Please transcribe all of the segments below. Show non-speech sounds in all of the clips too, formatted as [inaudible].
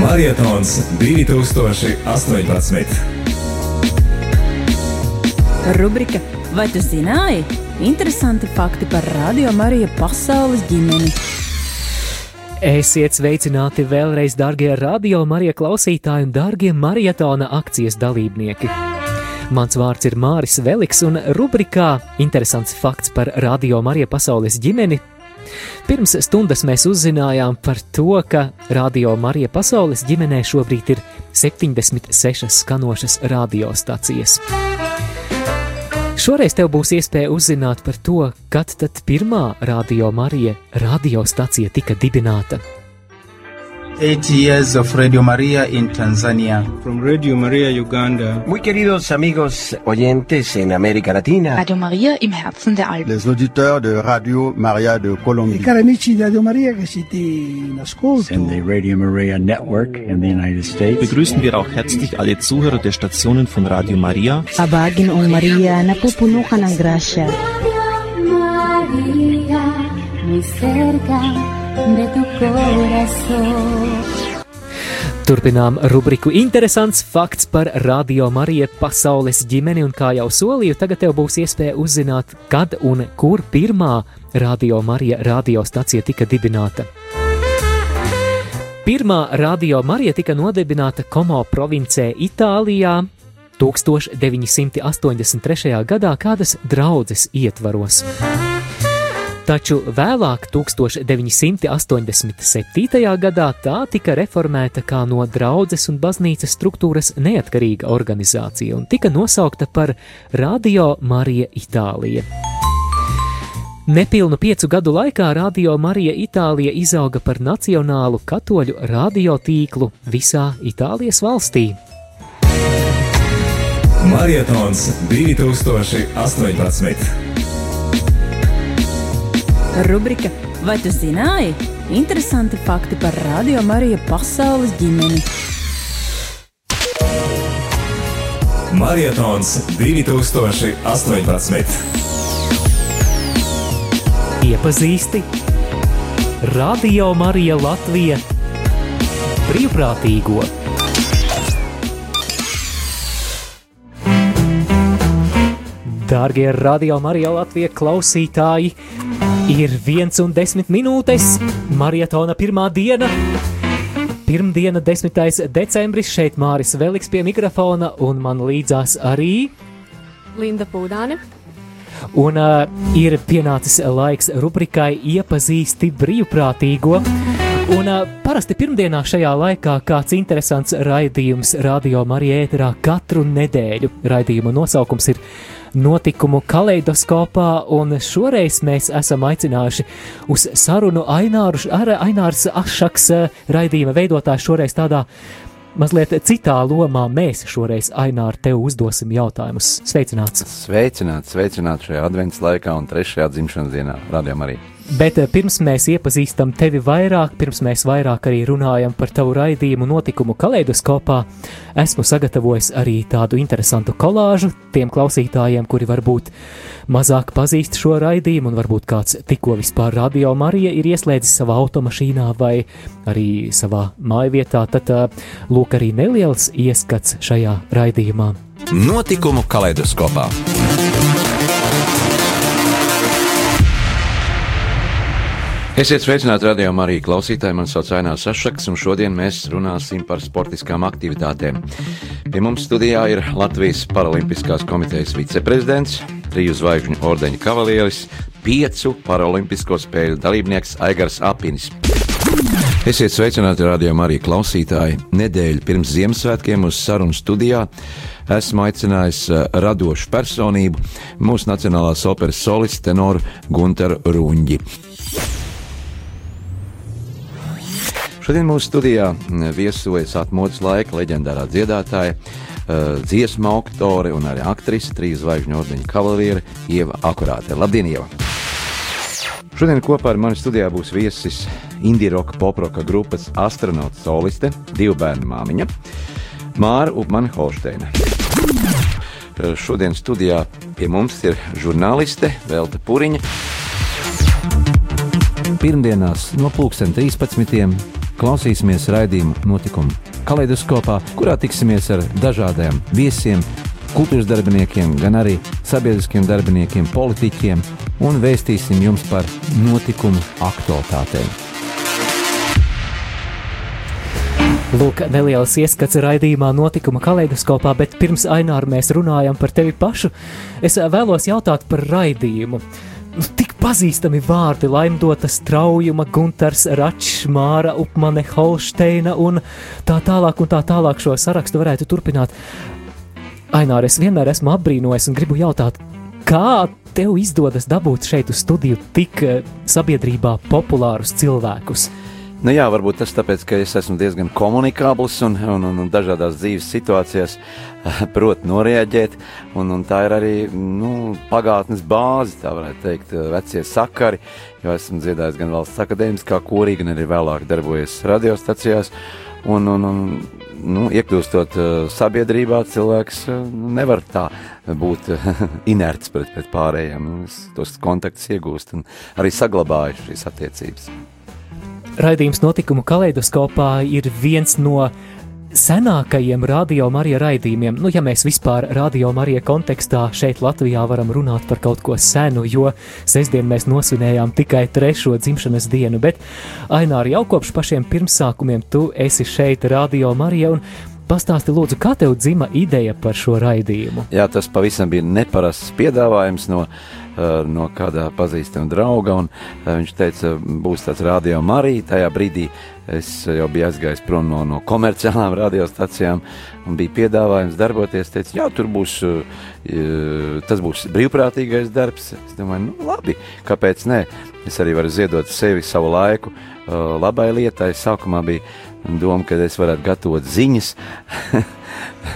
Marietons 2018. Rubrika Vai tu zināji? Interesanti fakti par Radio Mariju pasaules ģimeni. Esiet sveicināti vēlreiz, darbie radio Marija klausītāji un darbie maratona akcijas dalībnieki. Mans vārds ir Māris Veliks, un rubrikā Interesants fakts par Radio Marija pasaules ģimeni. Pirms stundas mēs uzzinājām par to, ka Radio Marija pasaules ģimenē šobrīd ir 76 skanošas radiostacijas. Šoreiz tev būs iespēja uzzināt par to, kad tad pirmā Radio Marija radiostacija tika dibināta. Eight years of Radio Maria in Tanzania. From Radio Maria Uganda. Muy queridos amigos oyentes en América Latina. Radio Maria im Herzen der Alpen. Les auditeurs de Radio Maria de Colombie. E cari amici di Radio Maria che siete in ascolto. In the Radio Maria Network in the United States. Begrüßen wir auch herzlich alle Zuhörer der Stationen von Radio Maria. Sa Panginoong Maria, napupuno ka ng grasya. Maria, muy cerca de tu corazón. Turpinām rubriku Interesants fakts par Radio Mariju pasaules ģimeni, un kā jau solīju, tagad tev būs iespēja uzzināt, kad un kur pirmā Radio Marija radiostacija tika dibināta. Pirmā Radio Marija tika nodibināta Komo provincē Itālijā 1983. gadā kādas draudzes ietvaros. Taču vēlāk, 1987. gadā, tā tika reformēta kā no draudzes un baznīcas struktūras neatkarīga organizācija un tika nosaukta par Radio Marija Itālija. Nepilnu piecu gadu laikā Radio Marija Itālija izauga par nacionālu katoļu radiotīklu visā Itālijas valstī. Marietons 2018. Rubrika Vai tu zināji? Interesanti fakti par Radio Mariju pasaules ģimeni. Marietons 2018. Iepazīsti Radio Marija Latvija brīvprātīgo. Dārgie radio Marija Latvija klausītāji, ir viens un desmit minūtes, maratona pirmā diena. Pirmdiena, 10. decembris, šeit Māris Veliks pie mikrofona, un man līdzās arī Linda Pūdāne. Un uh, ir pienācis laiks rubrikai Iepazīsti brīvprātīgo. Un uh, parasti pirmdienā šajā laikā kāds interesants raidījums Radio Marija ēterā katru nedēļu. Raidījuma nosaukums ir notikumu kaleidoskopā, un šoreiz mēs esam aicinājuši uz sarunu Aināru, ar Ainārs Ašaks raidījuma veidotāju šoreiz tādā mazliet citā lomā. Mēs šoreiz Aināru tev uzdosim jautājumus. Sveicināts! Sveicināts, sveicināts šajā adventas laikā un trešajā dzimšanas dienā rādījumā arī. Bet pirms mēs iepazīstam tevi vairāk, pirms mēs vairāk arī runājam par tavu raidījumu notikumu kaleidoskopā, esmu sagatavojis arī tādu interesantu kolāžu tiem klausītājiem, kuri varbūt mazāk pazīst šo raidījumu, un varbūt kāds tikko vispār radio Marija ir ieslēdzis savā automašīnā vai arī savā mājvietā, tad lūk arī neliels ieskats šajā raidījumā. Notikumu kaleidoskopā. Esiet sveicināti radījumā arī klausītāji. Mani sauc Ainās Sašaks, un šodien mēs runāsim par sportiskām aktivitātēm. Pie mums studijā ir Latvijas Paralimpiskās komitejas viceprezidents, triju zvaigžņu ordeņa kavalieris, piecu paralimpisko spēļu dalībnieks Aigars Apinis. Esiet sveicināti radījumā arī klausītāji. Nedēļu pirms Ziemassvētkiem uz sarunu studijā esmu aicinājis radošu personību, mūsu Nacionālās operas solistu tenoru Gunteru Runģi. Šodien mūsu studijā viesojas atmodas laika leģendārā dziedātāja, dziesmu autore un arī aktrise, trīs zvaigžņu ordeņa kavalīra Ieva Akurāte. Labdien, Ieva! Šodien kopā ar mani studijā būs viesis indie-roka poproka grupas astronauts soliste, divu bērnu māmiņa, Māra Upmane Holsteina. Šodien studijā pie mums ir žurnāliste Velta Puriņa. Pirmdienās no 2013. Klausīsimies raidījumu notikumu kaleidoskopā, kurā tiksimies ar dažādiem viesiem, kultūras darbiniekiem, gan arī sabiedriskiem darbiniekiem, politiķiem un vēstīsim jums par notikumu aktualitātēm. Lūk, neliels ieskats raidījumā notikuma kaleidoskopā, bet pirms Aināra mēs runājam par tevi pašu, es vēlos jautāt par raidījumu. Nu, tik pazīstami vārdi, Laimdota Straujuma, Gunters Račs, Māra Upmane, Holsteina un tā tālāk un tā tālāk šo sarakstu varētu turpināt. Aināra, es vienmēr esmu apbrīnojis un gribu jautāt, kā tev izdodas dabūt šeit uz studiju tik eh, sabiedrībā populārus cilvēkus? Nu jā, varbūt tas tāpēc, ka es esmu diezgan komunikabls un, un, un, un dažādās dzīves situācijās [laughs] protu noreaģēt. Un, un tā ir arī nu, pagātnes bāze, tā varētu teikt, vecie sakari. Jo esmu dziedājis gan valsts akadēmiskā korī, gan arī vēlāk darbojies radiostacijās. Un, un, un, nu, iekļūstot uh, sabiedrībā, cilvēks uh, nevar tā būt uh, [laughs] inerts pret, pret pārējiem. Es tos kontaktus iegūstu un arī saglabāju šīs attiecības. Raidījums notikumu kaleidoskopā ir viens no senākajiem radio Marija raidījumiem. Nu, ja mēs vispār radio Marija kontekstā šeit Latvijā varam runāt par kaut ko senu, jo sestdien mēs nosvinējām tikai trešo dzimšanas dienu, bet Aināri jau kopš pašiem pirmsākumiem tu esi šeit radio Marija un Pastāsti, lūdzu, kā tev dzima ideja par šo raidījumu? Jā, tas pavisam bija neparasts piedāvājums no Eh, no kāda pazīstama drauga. Eh, viņš teica, būs tāds radio Marija. Tajā brīdī es jau biju aizgājis prom no, no komerciālām [laughs] radiostacijām un bija piedāvājums darboties. Teicu, jā, tur būs, eh, tas būs brīvprātīgais darbs. Es domāju, nu labi, kāpēc ne? Es arī varu ziedot sevi, savu laiku labai lietai. Sākumā bija doma, ka es varētu gatavot ziņas. [laughs]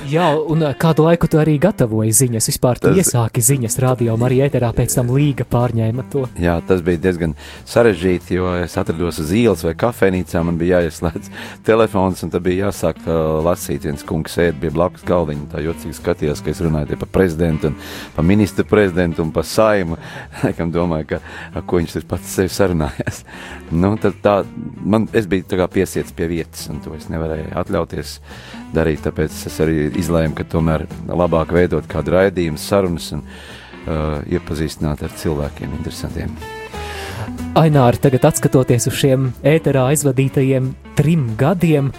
Jā, un eh, kādu laiku tu arī gatavoji ziņas, vispār tu tas... iesāki ziņas radio Marija ēterā, pēc tam līga pārņēma to. Jā, tas bija diezgan sarežģīti, jo es atrados uz ielas vai kafejnīcā, man bija jāieslēdz [laughs] telefons, un tad bija jāsāk uh, lasīt, viens kungs ēd pie blakus galdiņa, tā jocīgi skatījās, ka es runāju par prezidentu par ministru prezidentu un par saimu, [laughs] laikam domāju, ka, ar ko viņš tur pats sevi sarunājās. Nu, tad tā, man, es biju piesiets pie vietas, un to es nevarēju atļauties darīt, tāpēc es arī izlēmu, ka tomēr labāk veidot kādu raidījumu, sarunas un uh, iepazīstināt ar cilvēkiem interesantiem. Aināri, tagad skatoties uz šiem ēterā aizvadītajiem trim gadiem,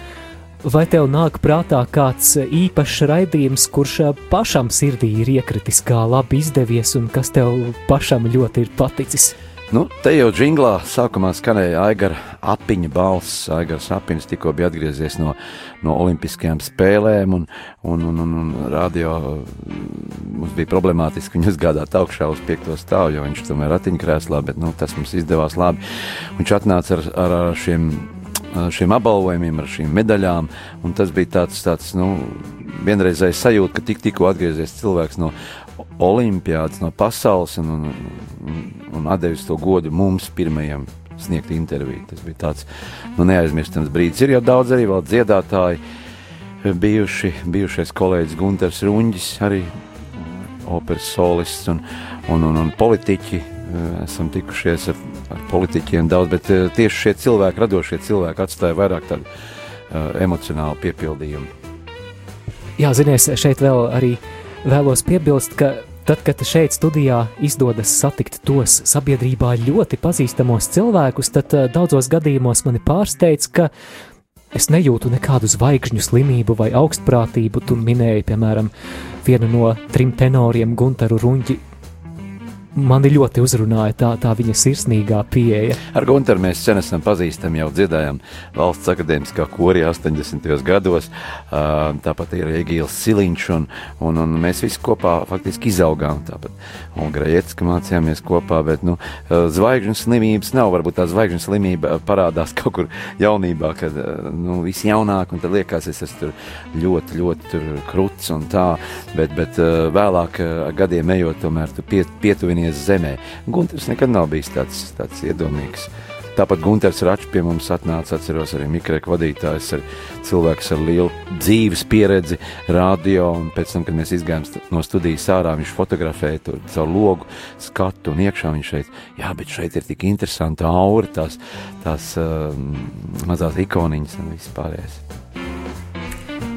vai tev nāk prātā kāds īpašs raidījums, kurš pašam sirdī ir iekritis kā labi izdevies un kas tev pašam ļoti ir paticis? Nu, te jau džinglā sākumā skanēja Aigara apiņa balss. Aigars apiņas tikko bija atgriezies no, no olimpiskajām spēlēm, un, un, un, un, un radio mums bija problemātiski viņu uzgādāt augšā uz piekto stāvu, jo viņš tomēr ratiņkrēslā, bet nu, tas mums izdevās labi. Viņš atnāca ar, ar, ar šiem šiem apbalvojumiem, ar šīm medaļām. Tas bija tāds, tāds nu, vienreizējs sajūta, ka tik, tikko atgriezies cilvēks no olimpiādas, no pasaules un, un, un, un devis to godu mums pirmajam sniegt interviju. Tas bija tāds nu, neaizmirstams brīdis. Ir jau daudz arī dziedātāji, bijuši, bijušais kolēģis Gunters Runģis, arī operas solists un, un, un, un politiķi. Esam tikušies ar, ar politiķiem daudz, bet tieši šie cilvēki, radošie cilvēki, atstāja vairāk tādu uh, emocionālu piepildījumu. Jā, zinies, šeit vēl arī vēlos piebilst, ka Tad, kad šeit studijā izdodas satikt tos sabiedrībā ļoti pazīstamos cilvēkus, tad uh, daudzos gadījumos mani pārsteidz, ka es nejūtu nekādu zvaigžņu slimību vai augstprātību. Tu minēji, piemēram, vienu no trim tenoriem, Gunteru Runģi, mani ļoti uzrunāja tā, tā viņa sirsnīgā pieeja. Ar Gunteru mēs sen esam pazīstami, jau dziedājām valsts akadēmiskā korī 80. gados, tāpat ir Egīls Siliņš, un, un, un mēs visi kopā faktiski izaugām. Tāpat Olga Jēcka mācījāmies kopā, bet nu, zvaigžņu slimības nav. Varbūt tā zvaigžņu slimība parādās kaut kur jaunībā, kad nu, viss jaunāk, un tad liekas, es esmu ļoti, ļoti kruts un tā, bet, bet vēlāk gadiem ejot, tomēr tu pie, pietuvini pieskarties zemē. Gunteris nekad nav bijis tāds, tāds iedomīgs. Tāpat Gunārs Račs pie mums atnāca, atceros arī mikrēku vadītājs, ar cilvēks ar lielu dzīves pieredzi, radio, pēc tam, kad mēs izgājām no studijas ārā, viņš fotografēja tur caur logu skatu, un iekšā viņš šeit, jā, bet šeit ir tik interesanta aura, tās, tās uh, mazās ikoniņas un viss pārējais.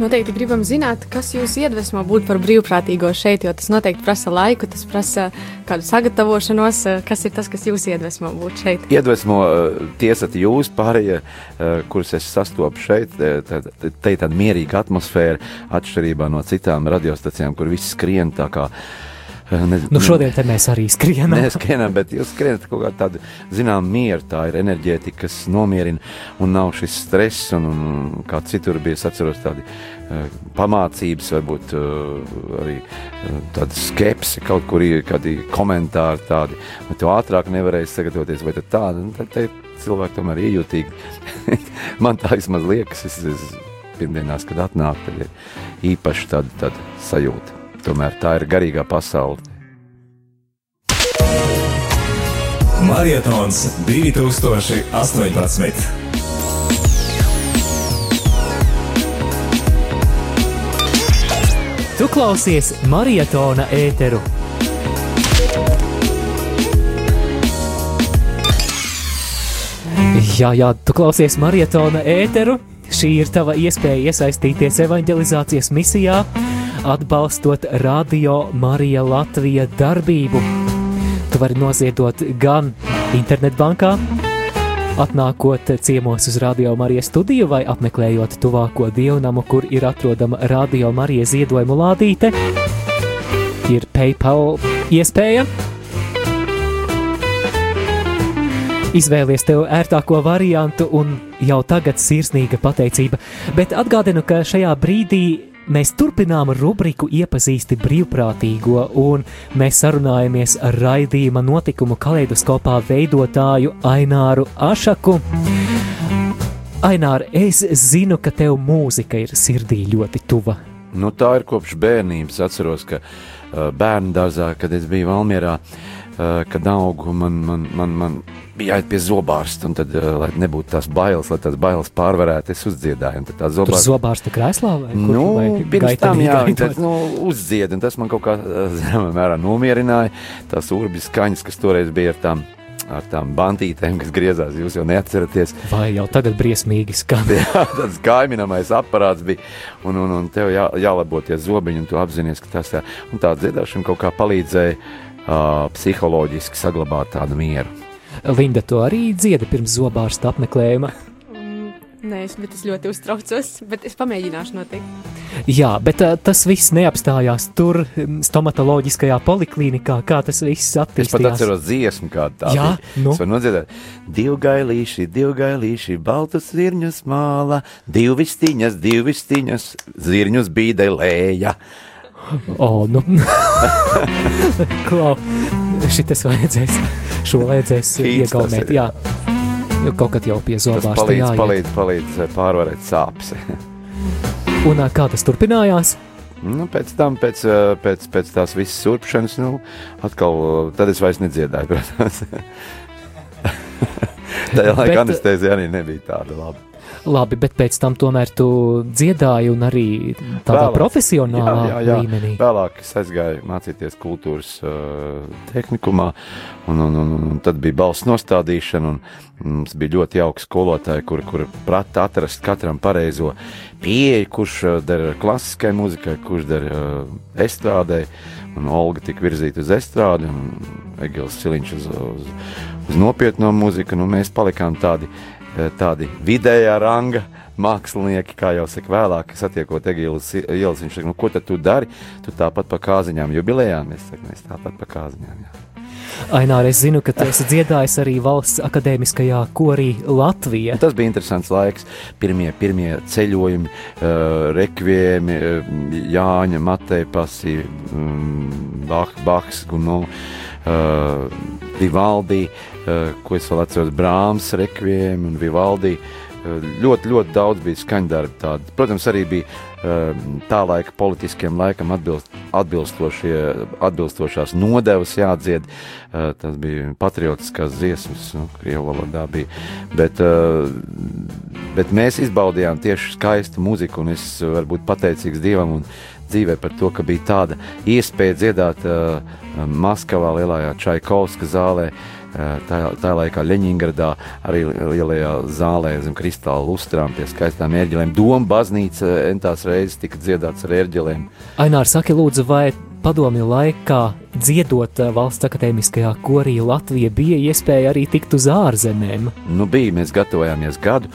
Noteikti gribam zināt, kas jūs iedvesmo būt par brīvprātīgo šeit, jo tas noteikti prasa laiku, tas prasa kādu sagatavošanos. Kas ir tas, kas jūs iedvesmo būt šeit? Iedvesmo tiesat jūs pārējie, kurus es sastopu šeit. Te ir tāda mierīga atmosfēra, atšķirībā no citām radiostacijām, kur viss skrien tā kā. Ne, nu, šodien mēs arī skrienam. [laughs] Nē, skrienam, bet jūs skrienat kaut kāda tāda, zinām, miera, tā ir enerģētika, kas nomierina, un nav šis stress, un, un kā citur bija, es atceros tādi uh, pamācības, varbūt uh, arī tāda skepse, kaut kur ir kādi komentāri tādi, vai tu ātrāk nevarēji sagatavoties, vai tad tāda, nu, tad te cilvēki tomēr iejūtīgi. [laughs] Man tā vismaz liekas, es, es pirmdienās, kad atnāk, tad ir īpaši tāda, tāda sajūta. Tomēr tā ir garīgā pasaule. Marietons 2018. Tu klausies maratona ēteru. Jā, jā, tu klausies maratona ēteru. Šī ir tava iespēja iesaistīties evanģelizācijas misijā, atbalstot Radio Marija Latvija darbību. Tu vari noziedot gan internetbankā, atnākot ciemos uz Radio Marijas studiju vai apmeklējot tuvāko dievnamu, kur ir atrodama Radio Marijas ziedojumu lādīte. Ir PayPal iespēja. Izvēlies tev ērtāko variantu un jau tagad sirsnīga pateicība, bet atgādinu, ka šajā brīdī mēs turpinām rubriku iepazīsti brīvprātīgo, un mēs sarunājamies ar raidījuma notikumu kaleidoskopā veidotāju Aināru Ašaku. Ainār, es zinu, ka tev mūzika ir sirdī ļoti tuva. Nu, tā ir kopš bērnības. Atceros, ka uh, bērnu dārzā, kad es biju Valmjerā, uh, kad augu, man, man, man, man bija jāiet pie zobārsta, un tad, uh, lai nebūtu tās bailes, lai tās bailes pārvarētu, es uzdziedāju. Tad tā zobārsta, Tur zobārsta krēslā vai kur, nu, vai pirms tam, jā, tad, nu, uzdzied, un tas man kaut kā, zināmā mērā, nomierināja tās urbis skaņas, kas toreiz bija ar tām ar tām bantītēm, kas griezās. Jūs jau neatceraties. Vai jau tagad briesmīgi skan? [laughs] Jā, tāds gaiminamais aparāts bija. Un, un, un tev jā, jālabo tie zobiņi, un tu apzinājies, ka tas tā, un tā dziedāšana kaut kā palīdzēja uh, psiholoģiski saglabāt tādu mieru. Linda to arī dzieda pirms zobārsta apmeklējuma. Nē, es, es ļoti uztraucos, bet es pamēģināšu noteikti. Jā, bet uh, tas viss neapstājās tur, stomatoloģiskajā poliklīnikā, kā tas viss attīstījās. Es pat atceros dziesmu, kāda tā Jā, bija. nu. Es varu nodziedāt. Divi gailīši, divi gailīši, baltus zirņus māla, divi vistiņas, divi vistiņas, zirņus bīdē lēja. O, nu. [laughs] Klau, šitas vajadzēs, šo vajadzēs iegaumēt, jā. Jo kaut kad jau pie Tas zobārsta palīdz, jāiet. palīdz, palīdz eh, pārvarēt sāpes. [laughs] Un ā, kā tas turpinājās? Nu, pēc tam, pēc, eh, pēc, pēc tās visas surpšanas, nu, atkal, eh, tad es vairs nedziedāju, [laughs] protams. Tajā Bet- laikā anestēzija arī nebija tāda laba. Labi, bet pēc tam tomēr tu dziedāji un arī tādā Vēlāk. profesionālā jā, jā, jā. līmenī. Vēlāk es aizgāju mācīties kultūras uh, tehnikumā, un, un, un, un tad bija balss nostādīšana. Mums bija ļoti jauki skolotāji, kuri kur prata atrast katram pareizo pieeju, kurš uh, der klasiskai muzikai, kurš der uh, estrādē. Un Olga tika virzīta uz estrādi, un Egils Siliņš uz, uz, uz nopietno mūziku. Nu, mēs palikām tādi, eh, tādi vidējā ranga mākslinieki, kā jau saka, vēlāk, satiekot Egīlas ielas. Viņš saka, nu, ko tad tu dari? Tu tāpat pa kāziņām jubilejām. Es saku, mēs tāpat pa kāziņām. Jā. Ainār, es zinu, ka tu esi dziedājis arī valsts akadēmiskajā korī Latvijā. Tas bija interesants laiks. Pirmie, pirmie ceļojumi, uh, rekviemi, uh, Jāņa, Mateja Pasi, um, Bach, Bachs, Guno, uh, Vivaldi, uh, ko es vēl atceros, Brāms, rekviemi un Vivaldi. ļoti, ļoti daudz bija skaņdarbi. Tādi. Protams, arī bija tā laika politiskiem laikam atbilst, atbilstošās nodevas jādzied. Tas bija patriotiskās dziesmas, nu, krievu valodā bija. Bet, bet mēs izbaudījām tieši skaistu muziku, un es varu būt pateicīgs Dievam un dzīvē par to, ka bija tāda iespēja dziedāt Maskavā, Lielajā Čaikovska zālē. Tā, tā laikā Leņņģeradā arī lielajā zālē zem kristāla lustrām, pie skaistām ērģelēm. Doma baznīca entās reizes tika dziedāts ar ērģelēm. Ainār, saki lūdzu, vai padomju laikā dziedot valsts akadēmiskajā korī Latvija bija iespēja arī tikt uz ārzemēm? Nu bija, mēs gatavojāmies gadu.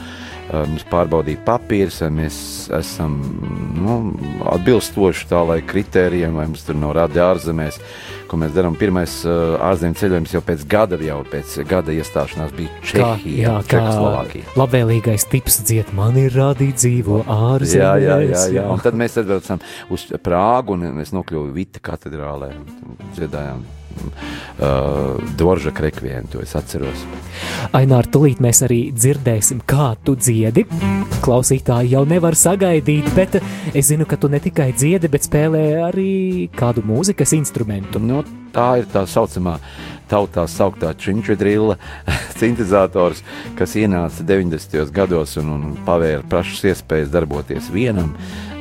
Mums pārbaudīja papīrs, vai mēs esam nu, atbilstoši tā laika kritērijiem, vai mums tur nav radi ārzemēs. Ko mēs darām. Pirmais uh, ārzemju ceļojums jau pēc gada, jau pēc gada iestāšanās bija Čehija, Čehoslovākija. Labvēlīgais tips dzied, man ir rādīt dzīvo ārzemēs. Jā, jā, jā, jā. Un tad mēs atbraucām uz Prāgu un mēs nokļuvām Vita katedrālē un dziedājām uh, Dvoržaka rekvienu, to es atceros. Ainār, tūlīt mēs arī dzirdēsim, kā tu dziedi. Klausītāji jau nevar sagaidīt, bet es zinu, ka tu ne tikai dziedi, bet spēlē arī kādu mūzikas instrumentu. Nu, tā ir tā saucamā tautā sauktā činčudrilla [laughs] sintetizators, kas ienāca 90. gados un, un pavēra plašas iespējas darboties vienam.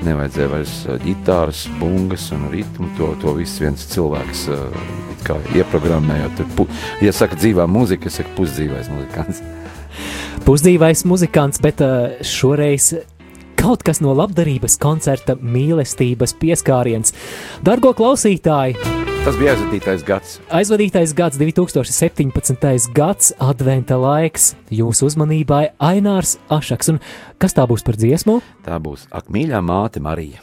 Nevajadzēja vairs ģitāras, bungas un ritmu. To, to viss viens cilvēks uh, ieprogrammēja. Tur, pu, ja saka dzīvā mūzika, es saku pusdzīvais muzikants. [laughs] Pusdzīvais muzikants, bet uh, šoreiz kaut kas no labdarības koncerta mīlestības pieskāriens. Dargo klausītāji! Tas bija aizvadītais gads. Aizvadītais gads, 2017. gads, adventa laiks. Jūsu uzmanībai Ainārs Ašaks. Un kas tā būs par dziesmu? Tā būs Ak, mīļā māte Marija.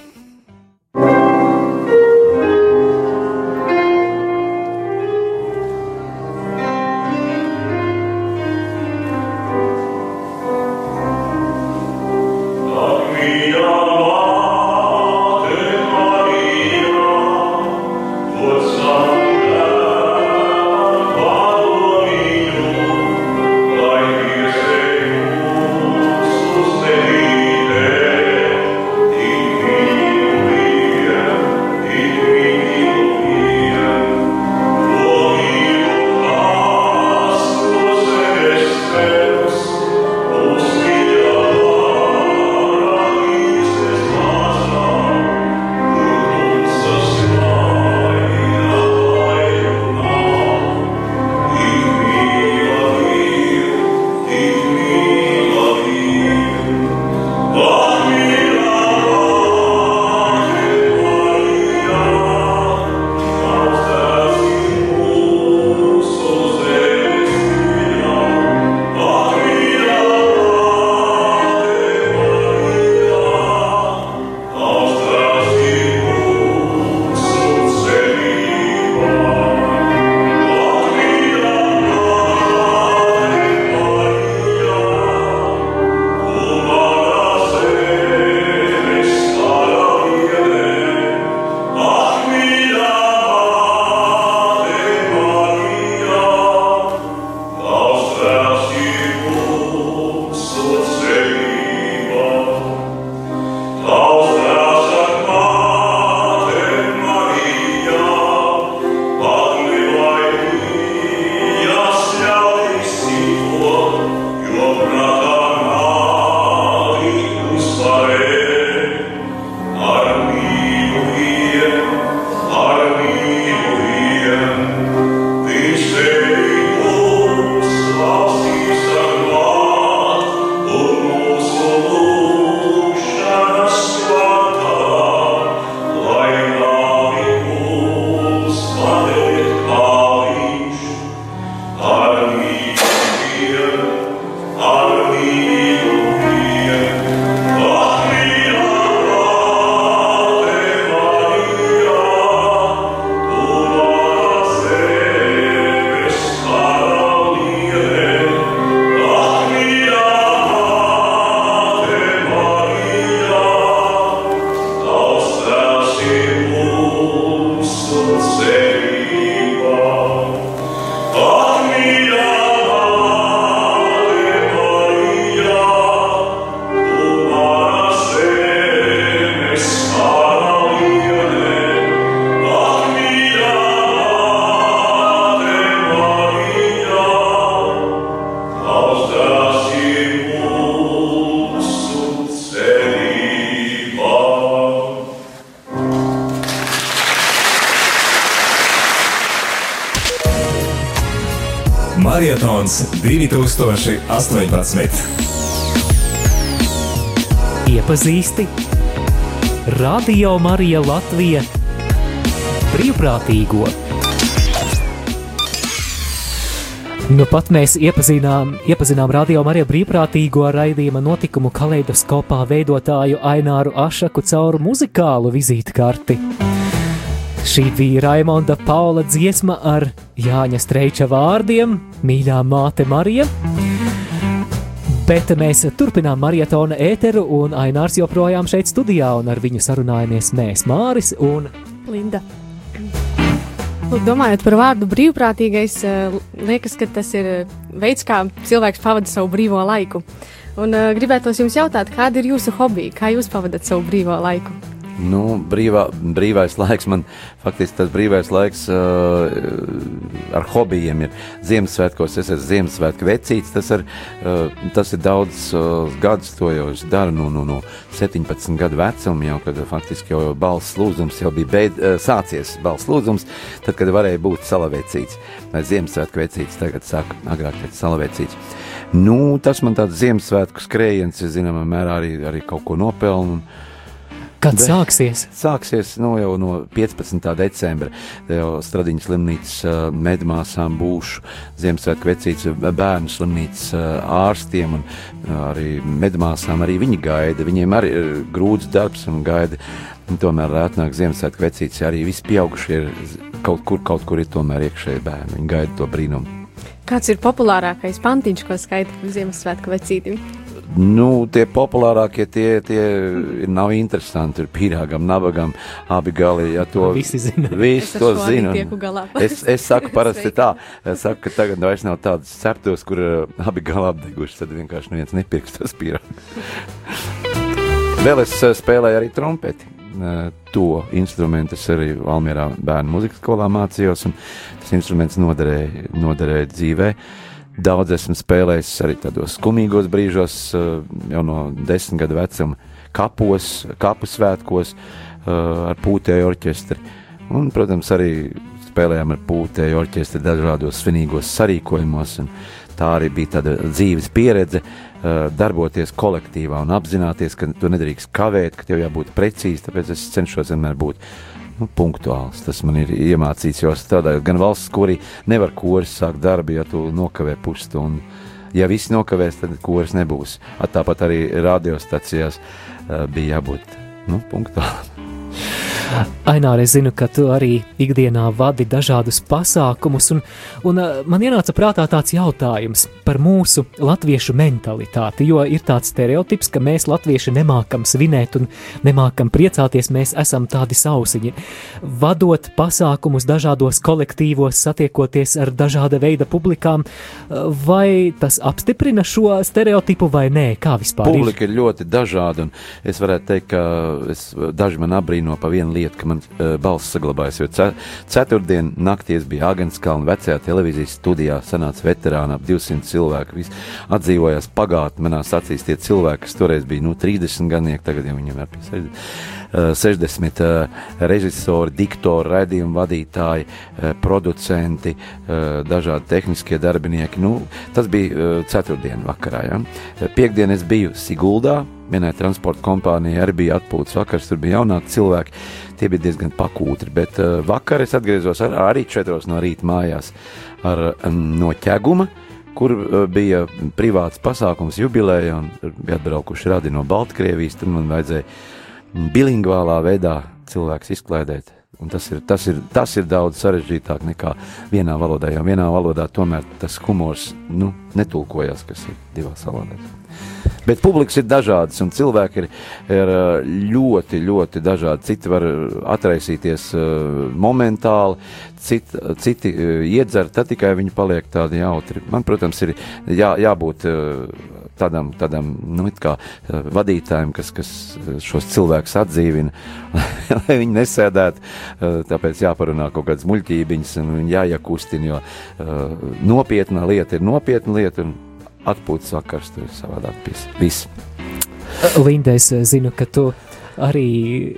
Marietons 2018. Iepazīsti Radio Marija Latvija brīvprātīgo. Nu, pat mēs iepazinām, iepazinām radio Mariju brīvprātīgo raidījuma notikumu kaleidoskopā veidotāju Aināru Ašaku caur muzikālu vizītkarti. Šī bija Raimonda Paula dziesma ar Jāņa Streiča vārdiem - Mīļā māte Marija. Bet mēs turpinām marietona ēteru, un Ainārs joprojām šeit studijā, un ar viņu sarunājamies mēs, Māris un Linda. Lūk, domājot par vārdu brīvprātīgais, eh, liekas, ka tas ir eh, veids, kā cilvēks pavada savu brīvo laiku. Un uh, gribētos jums jautāt, kāda ir jūsu hobija, kā jūs pavadat savu brīvo laiku? Nu, brīvā, brīvais laiks man faktiski tas brīvais laiks uh, ar hobijiem ir Ziemassvētkos. Es esmu Ziemassvētku vecīts. Tas, ar, uh, tas ir daudz uh, gadus, to jau es daru no, no, no 17 gadu vecuma, jau kad faktiski jau balss lūdzums jau bija beid, uh, sācies. Balss lūdzums, tad, kad varēja būt salavecīts. Vai Ziemassvētku vecīts, tagad saka, agrāk teica salavecīts. Nu, tas man tāds Ziemassvētku skrējiens, zināmā mērā arī, arī kaut ko nopelnu. Kad Bet, sāksies? Sāksies nu, jau no 15. decembra. Jau Stradiņas slimnīcas uh, medmāsām būšu Ziemassvētku vecītas bērnu slimnīcas uh, ārstiem un arī medmāsām. Arī viņi gaida. Viņiem arī ir grūts darbs un gaida. Un tomēr atnāk Ziemassvētku vecītas. Arī visi pieaugušie ir kaut kur, kaut kur ir tomēr iekšēji bērni. Viņi gaida to brīnumu. Kāds ir populārākais pantiņš, ko skaita Ziemassvētku vecītim? Nu, tie populārākie tie, tie nav interesanti. Ir pīrāgam, nabagam, abi gali. Ja to visi zina. Visi to zina. Es, es saku parasti tā, es saku, ka tagad vairs nav tādas ceptos, kur uh, abi gali apdeguši, tad vienkārši neviens nepirks tos pīrāgus. Vēl es uh, spēlēju arī trompeti. Uh, to instrumentu es arī Valmierā bērnu muzikas skolā mācījos, un tas instruments noderēja, noderēja dzīvēm. Daudz esmu spēlējis arī tādos skumīgos brīžos, eh, jau no desmit gadu vecuma, kapos, kapu svētkos eh, ar pūtēju orķestri. Un, protams, arī spēlējām ar pūtēju orķestri dažādos svinīgos sarīkojumos. Tā arī bija tāda dzīves pieredze, eh, darboties kolektīvā un apzināties, ka tu nedrīkst kavēt, ka tev jābūt precīzi. Tāpēc es cenšos vienmēr būt nu, punktuāls. Tas man ir iemācīts, jo strādājot gan valsts korī, nevar koris sākt darbu, ja tu nokavē pusstundu. Ja viss nokavēs, tad koris nebūs. Tāpat arī radiostacijās uh, bija jābūt nu, punktuālam. Ainār, es zinu, ka tu arī ikdienā vadi dažādus pasākumus, un, un man ienāca prātā tāds jautājums par mūsu latviešu mentalitāti, jo ir tāds stereotips, ka mēs latvieši nemākam svinēt un nemākam priecāties, mēs esam tādi sausiņi. Vadot pasākumus dažādos kolektīvos, satiekoties ar dažāda veida publikām, vai tas apstiprina šo stereotipu vai nē, kā vispār Publika ir? ir ļoti dažāda, un es varētu teikt, ka es, daži man abrīno pa vienu lieta, ka man uh, balss saglabājas. Jo ce, ceturtdien naktī es biju Agenskalna vecajā televīzijas studijā, sanāca veterāna ap 200 cilvēku. Visi atdzīvojās pagātnē, manās acīs tie cilvēki, kas toreiz bija nu, 30 gadnieki, tagad jau viņiem ir pie 60. 60 uh, režisori, diktori, raidījumu vadītāji, uh, producenti, uh, dažādi tehniskie darbinieki. Nu, tas bija ceturtdienas vakarā. Ja? Piektdien es biju Siguldā, vienai transporta kompānijai arī bija atpūtas vakars, tur bija jaunāki cilvēki. Tie bija diezgan pakūtri, bet uh, vakar es atgriezos ar, arī četros no rīta mājās ar, um, no ķeguma, kur uh, bija privāts pasākums jubileja, un bija atbraukuši radi no Baltkrievijas. Tad man vajadzēja bilingvālā veidā cilvēks izklaidēt. Un tas ir, tas, ir, tas ir daudz sarežģītāk nekā vienā valodā, jo vienā valodā tomēr tas humors nu, netulkojas, kas ir divās valodās. Bet publikas ir dažādas, un cilvēki ir, ir ļoti, ļoti dažādi. Citi var atraisīties momentāli, citi, citi iedzer, tad tikai viņi paliek tādi jautri. Man, protams, ir jā, jābūt tādam, tādam nu, kā, vadītājam, kas, kas šos cilvēkus atdzīvina, [laughs] lai viņi nesēdētu. Tāpēc jāparunā kaut kādas muļķībiņas un jāiekustina, jo nopietna lieta ir nopietna lieta. Un, atpūtas vakars, tur ir savādāk. Viss. Linda, es zinu, ka tu arī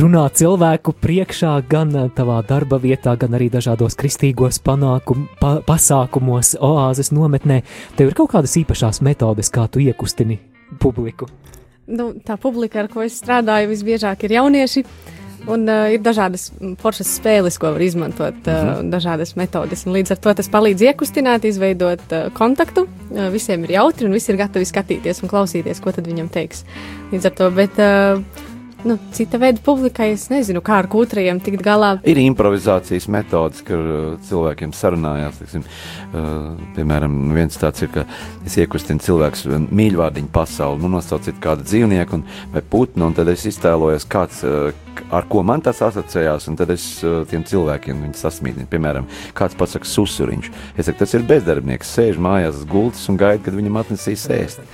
runā cilvēku priekšā, gan tavā darba vietā, gan arī dažādos kristīgos panākum, pa, pasākumos, oāzes nometnē. Tev ir kaut kādas īpašās metodes, kā tu iekustini publiku? Nu, tā publika, ar ko es strādāju, visbiežāk ir jaunieši. Un uh, ir dažādas foršas spēles, ko var izmantot, uh, uh -huh. dažādas metodes. Un līdz ar to tas palīdz iekustināt, izveidot uh, kontaktu. Uh, visiem ir jautri un visi ir gatavi skatīties un klausīties, ko tad viņam teiks. Līdz ar to, bet uh, nu, cita veida publikai. Es nezinu, kā ar kūtriem tikt galā. Ir improvizācijas metodas, kur uh, cilvēkiem sarunājās. Tiksim, uh, piemēram, viens tāds ir, ka es iekustinu cilvēku mīļvārdiņu pasauli, nu, nosauciet kādu dzīvnieku un, vai putnu, un tad es iztēlojos, kāds, uh, ar ko man tas asociējās, un tad es uh, tiem cilvēkiem viņu sasmīdinu. Piemēram, kāds pasakā susuriņš. Es saku, tas ir bezdarbnieks, sēž mājās uz gultas un gaida, kad viņam atnesīs ēst.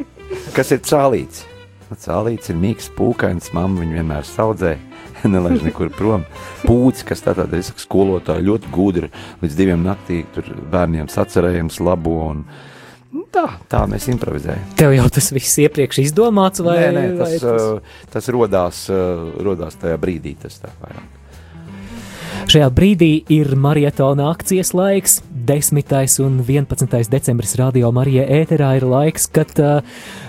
[laughs] Kas ir cālīts? Cēlīts ir mīgs, pūkains, mamma viņu vienmēr saudzē, [laughs] nelaiž nekur prom. Pūcis, kas tātad ir skolotāji, ļoti gudri, līdz diviem naktī tur bērniem sacerējums labo un nu, tā, tā mēs improvizējam. Tev jau tas viss iepriekš izdomāts vai? Nē tas, vai tas... Tas rodās, rodās tajā brīdī, tas tā vairāk. Šajā brīdī ir marietona akcijas laiks. 10. un 11. decembris Radio Marija ēterā ir laiks, kad uh,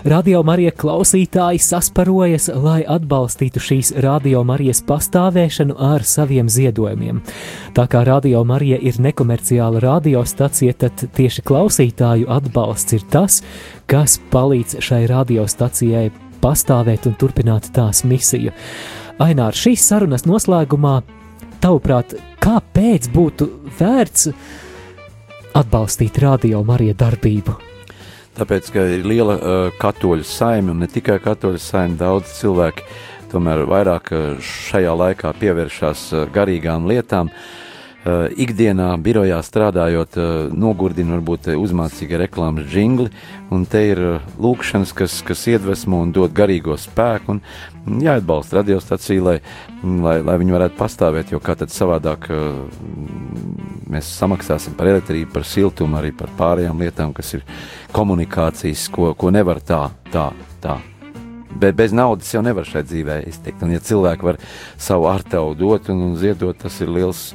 Radio Marija klausītāji sasparojas, lai atbalstītu šīs Radio Marijas pastāvēšanu ar saviem ziedojumiem. Tā kā Radio Marija ir nekomerciāla radiostacija, tad tieši klausītāju atbalsts ir tas, kas palīdz šai radiostacijai pastāvēt un turpināt tās misiju. Ainār, šīs sarunas noslēgumā tavuprāt, kāpēc būtu vērts atbalstīt radio Marija darbību? Tāpēc, ka ir liela uh, katoļu saime, un ne tikai katoļu saime, daudz cilvēki tomēr vairāk šajā laikā pievēršās garīgām lietām. Uh, ikdienā, birojā strādājot, uh, nogurdina varbūt uzmācīga reklāmas jingli, un te ir uh, lūkšanas, kas, kas iedvesmo un dod garīgo spēku, un jāatbalsta radiostaciju, lai, lai, lai viņi varētu pastāvēt, jo kā tad savādāk mēs samaksāsim par elektrību, par siltumu, arī par pārējām lietām, kas ir komunikācijas, ko, ko nevar tā, tā, tā. Bet bez naudas jau nevar šai dzīvē iztikt. Un, ja cilvēki var savu artavu dot un, un ziedot, tas ir liels,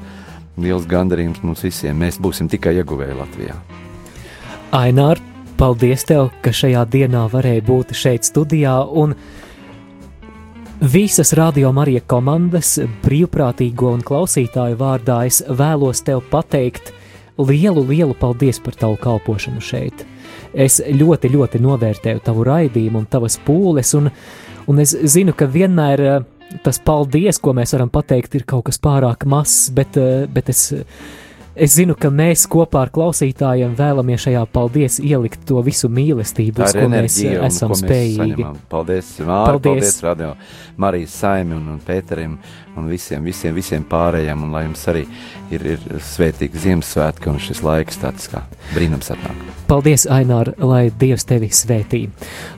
liels gandarījums mums visiem. Mēs būsim tikai ieguvēji Latvijā. Ainār, paldies tev, ka šajā dienā varēja būt šeit studijā. Un Visas radio Marija komandas, brīvprātīgo un klausītāju vārdā es vēlos tev pateikt lielu, lielu paldies par tavu kalpošanu šeit. Es ļoti, ļoti novērtēju tavu raidījumu un tavas pūles, un, un es zinu, ka vienmēr eh, tas paldies, ko mēs varam pateikt, ir kaut kas pārāk mazs, bet, eh, bet es Es zinu, ka mēs kopā ar klausītājiem vēlamies šajā paldies ielikt to visu mīlestību, uz ko mēs esam ko spējīgi. Saņemam. Paldies, Māri, paldies, paldies Radio Marijas Saimi un, un Pēterim un visiem, visiem, visiem pārējiem, un lai jums arī ir, ir svētīgi Ziemassvētki un šis laiks tāds kā brīnums atnāk. Paldies, Ainār, lai Dievs tevi svētī.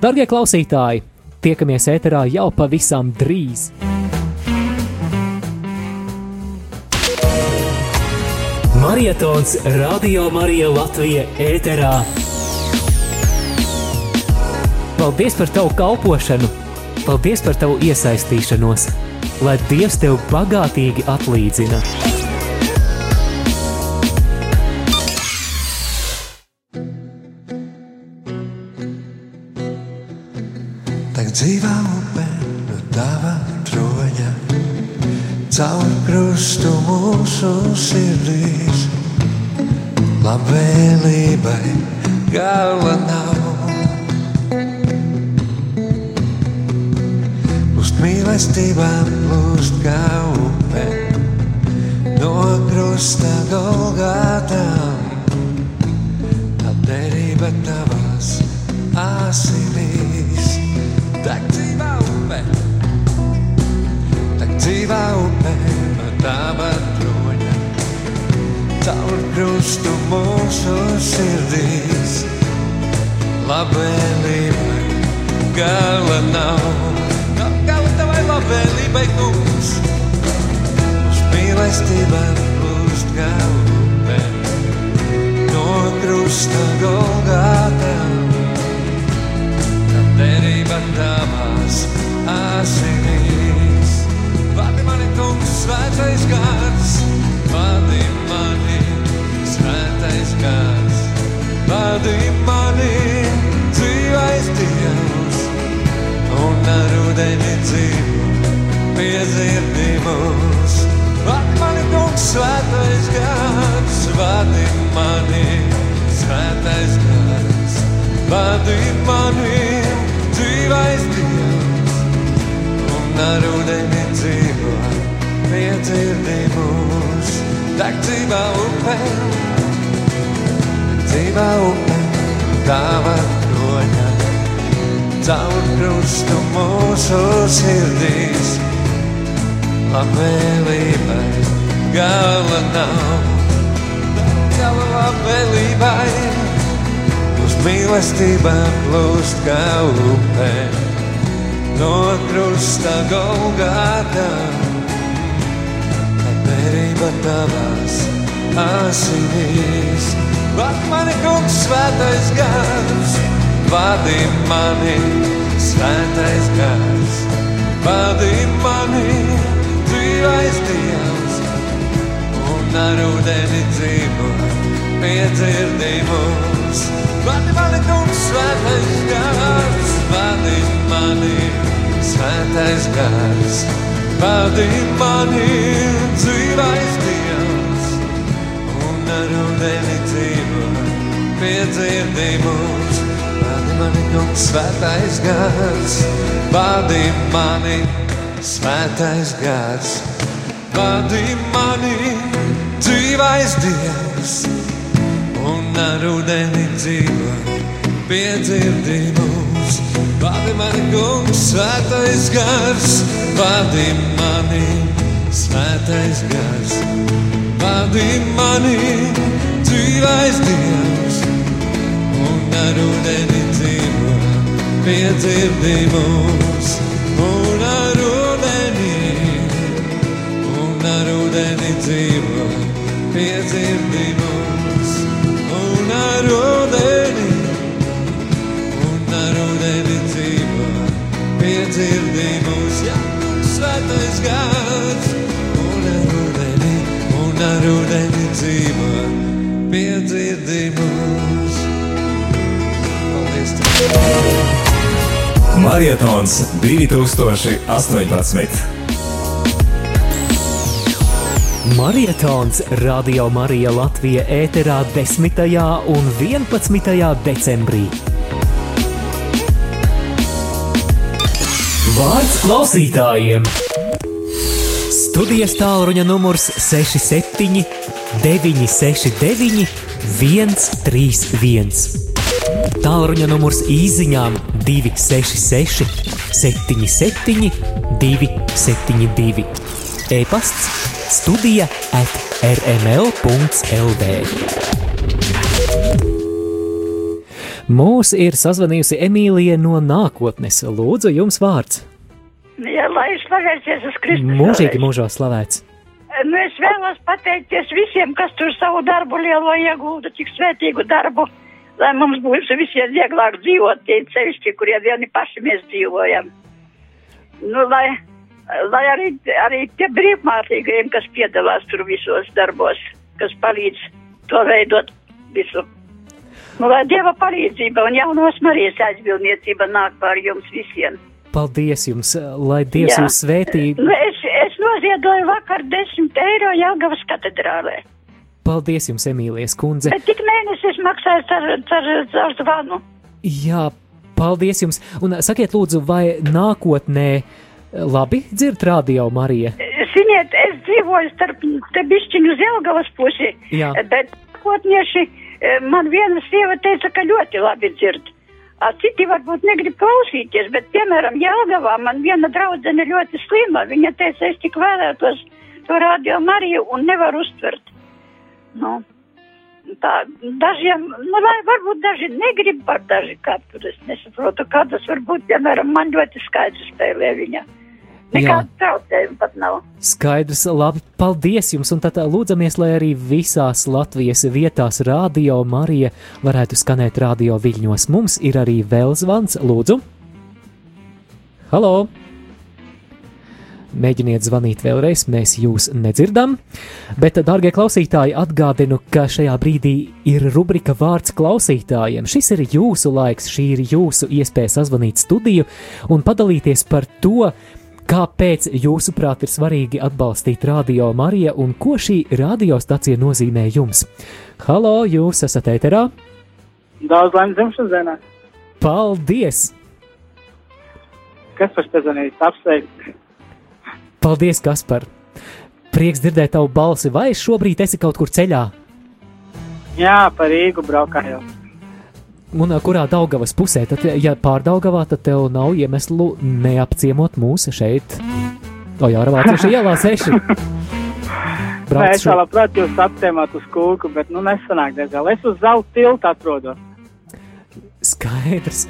Dargie klausītāji, tiekamies ēterā jau pavisam drīz! Marietons Radio Marija Latvija ēterā. Paldies par tavu kalpošanu, paldies par tavu iesaistīšanos, lai Dievs tev bagātīgi atlīdzina. Dzīvā upē no tava troņa caur krustu mūsu sirdīs. Labvēlībai gala nav. Plūst mīlestībām, plūst kā upe no krusta golgātām. Tā derība tavās asinīs. Tak dzīvā upe! dzīvā upē no tava troņa. Caur krustu mūsu sirdīs, labvēlībai gala nav. Nav gala tavai labvēlībai, kungs, uz mīlestībām plūst kā upē. No krusta golgātā, tad derība tavās asinīs. Vadi mani, kungs, svētais gars, vadi mani, svētais gars, vadi mani, dzīvais Dievs, un ar ūdeni dzīvo pie zirdīmos. Vadi mani, kungs, svētais gars, vadi mani, svētais gars, vadi mani. Ar ūdeni dzīvo, piedzirdi mūs. Deg dzīvā upē, dzīvā upē, tava kroņa, caur krustu mūsu sirdīs. Labvēlībai gala nav, gala labvēlībai, uz mīlestībā plūst kā upē, no krusta Golgātā. Labvēlība tavās asinīs, Vad mani kungs svētais gars, vadi mani svētais gars, vadi mani dzīvais Dievs, un ar ūdeni dzīvo, piedzirdi mūs. Vadi mani kungs svētais gars, vadi mani svētais gars, vadi mani dzīvais Dievs, un ar ūdeni dzīvo piedzirdi mūs. Vadi mani, kungs, svētais gars, vadi mani, svētais gars, vadi mani, dzīvais Dievs, un ar ūdeni dzīvo, piedzirdi mūs. Vadi mani, kungs, svētais gars, vadi mani, svētais gars, vadi mani, dzīvais Dievs un ar ūdeni dzīvo, piedzirdi mūs, un ar ūdeni, un ar ūdeni dzīvo, piedzirdi mūs, un ar ūdeni, svētais gars, un ar ūdeni, un ar ūdeni dzīvo, piedzirdi mūs. Marietons 2018. Marietons Radio Marija Latvija ēterā 10. un 11. decembrī. Vārds klausītājiem! Studijas tālruņa numurs 67 969 131. Tālruņa numurs īsiņām 266, 77, 272. E-pasts, studija at rml.lv. Mūs ir sazvanījusi Emīlija no nākotnes. Lūdzu, jums vārds. Jā, lai slavēts Jēzus Kristus. Mūžīgi mūžā slavēts. Nu, es vēlos pateikties visiem, kas tur savu darbu lielo iegūda, cik svētīgu darbu lai mums būtu visiem vieglāk dzīvot, tie ceļšķi, kurie vieni paši mēs dzīvojam. Nu, lai, lai arī, arī tie brīvmātīgajiem, kas piedalās tur visos darbos, kas palīdz to veidot visu. Nu, lai Dieva palīdzība un jaunos Marijas aizbildniecība nāk pār jums visiem. Paldies jums, lai Dievs jūs svētī. Nu, es, es noziedoju vakar 10 eiro Jāgavas katedrālē. Paldies jums, Emīlijas kundze. Bet tik mēnesis maksājas ar, ar, ar zvanu. Jā, paldies jums. Un sakiet, lūdzu, vai nākotnē labi dzird radio Marija? Ziniet, es dzīvoju starp te bišķiņu Zelgavas pusi. Jā. Bet nākotnieši man viena sieva teica, ka ļoti labi dzird. A, citi varbūt negrib klausīties, bet, piemēram, Jelgavā man viena draudzene ļoti slima. Viņa teica, es tik vēlētos to radio Mariju un nevaru uztvert. Nu, tā, dažiem, nu, lai varbūt daži negrib par daži katru, es nesaprotu, kā tas var būt, piemēram, man ļoti skaidrs spēlē viņa. Nekāda traucējuma pat nav. Skaidrs, labi, paldies jums, un tad lūdzamies, lai arī visās Latvijas vietās radio Marija varētu skanēt radio viļņos. Mums ir arī vēl zvans, lūdzu. Halo! Mēģiniet zvanīt vēlreiz, mēs jūs nedzirdam. Bet, darbie klausītāji, atgādinu, ka šajā brīdī ir rubrika vārds klausītājiem. Šis ir jūsu laiks, šī ir jūsu iespēja sazvanīt studiju un padalīties par to, kāpēc jūsuprāt ir svarīgi atbalstīt Radio Mariju un ko šī radiostacija nozīmē jums. Halo, jūs esat ēterā? Daudz laimes dzimšanas dienā! Paldies! Kas par pezanīt? Apsveikt! Paldies, Kaspar! Prieks dzirdēt tavu balsi, vai šobrīd esi kaut kur ceļā? Jā, par Rīgu braukāju. Un kurā Daugavas pusē, tad, ja pārdaugavā, tad tev nav iemeslu neapciemot mūsu šeit, Ojāra Vācieša ielā 6. Nē, es vēl labprāt jūs apciemot uz kūku, bet nu nesanāk diezgan. Es uz zelta tiltu atrodos. Skaidrs.